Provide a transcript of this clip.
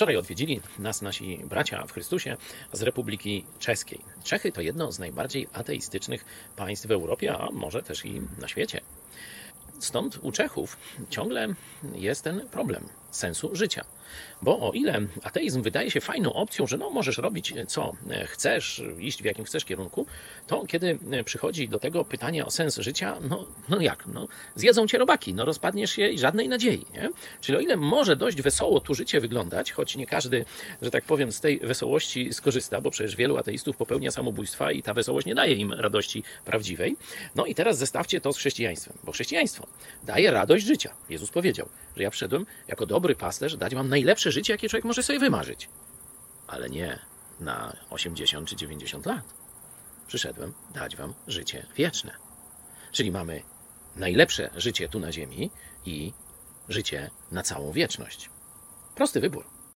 Wczoraj odwiedzili nas nasi bracia w Chrystusie z Republiki Czeskiej. Czechy to jedno z najbardziej ateistycznych państw w Europie, a może też i na świecie. Stąd u Czechów ciągle jest ten problem sensu życia. Bo o ile ateizm wydaje się fajną opcją, że no możesz robić co chcesz, iść w jakim chcesz kierunku, to kiedy przychodzi do tego pytanie o sens życia, no, no jak? No, zjedzą cię robaki, no rozpadniesz się i żadnej nadziei. Nie? Czyli o ile może dość wesoło tu życie wyglądać, choć nie każdy, że tak powiem, z tej wesołości skorzysta, bo przecież wielu ateistów popełnia samobójstwa i ta wesołość nie daje im radości prawdziwej. No i teraz zestawcie to z chrześcijaństwem, bo chrześcijaństwo daje radość życia. Jezus powiedział, że ja przyszedłem jako dobry pasterz dać wam najlepsze życie, jakie człowiek może sobie wymarzyć. Ale nie na 80 czy 90 lat. Przyszedłem dać wam życie wieczne. Czyli mamy najlepsze życie tu na ziemi i życie na całą wieczność. Prosty wybór.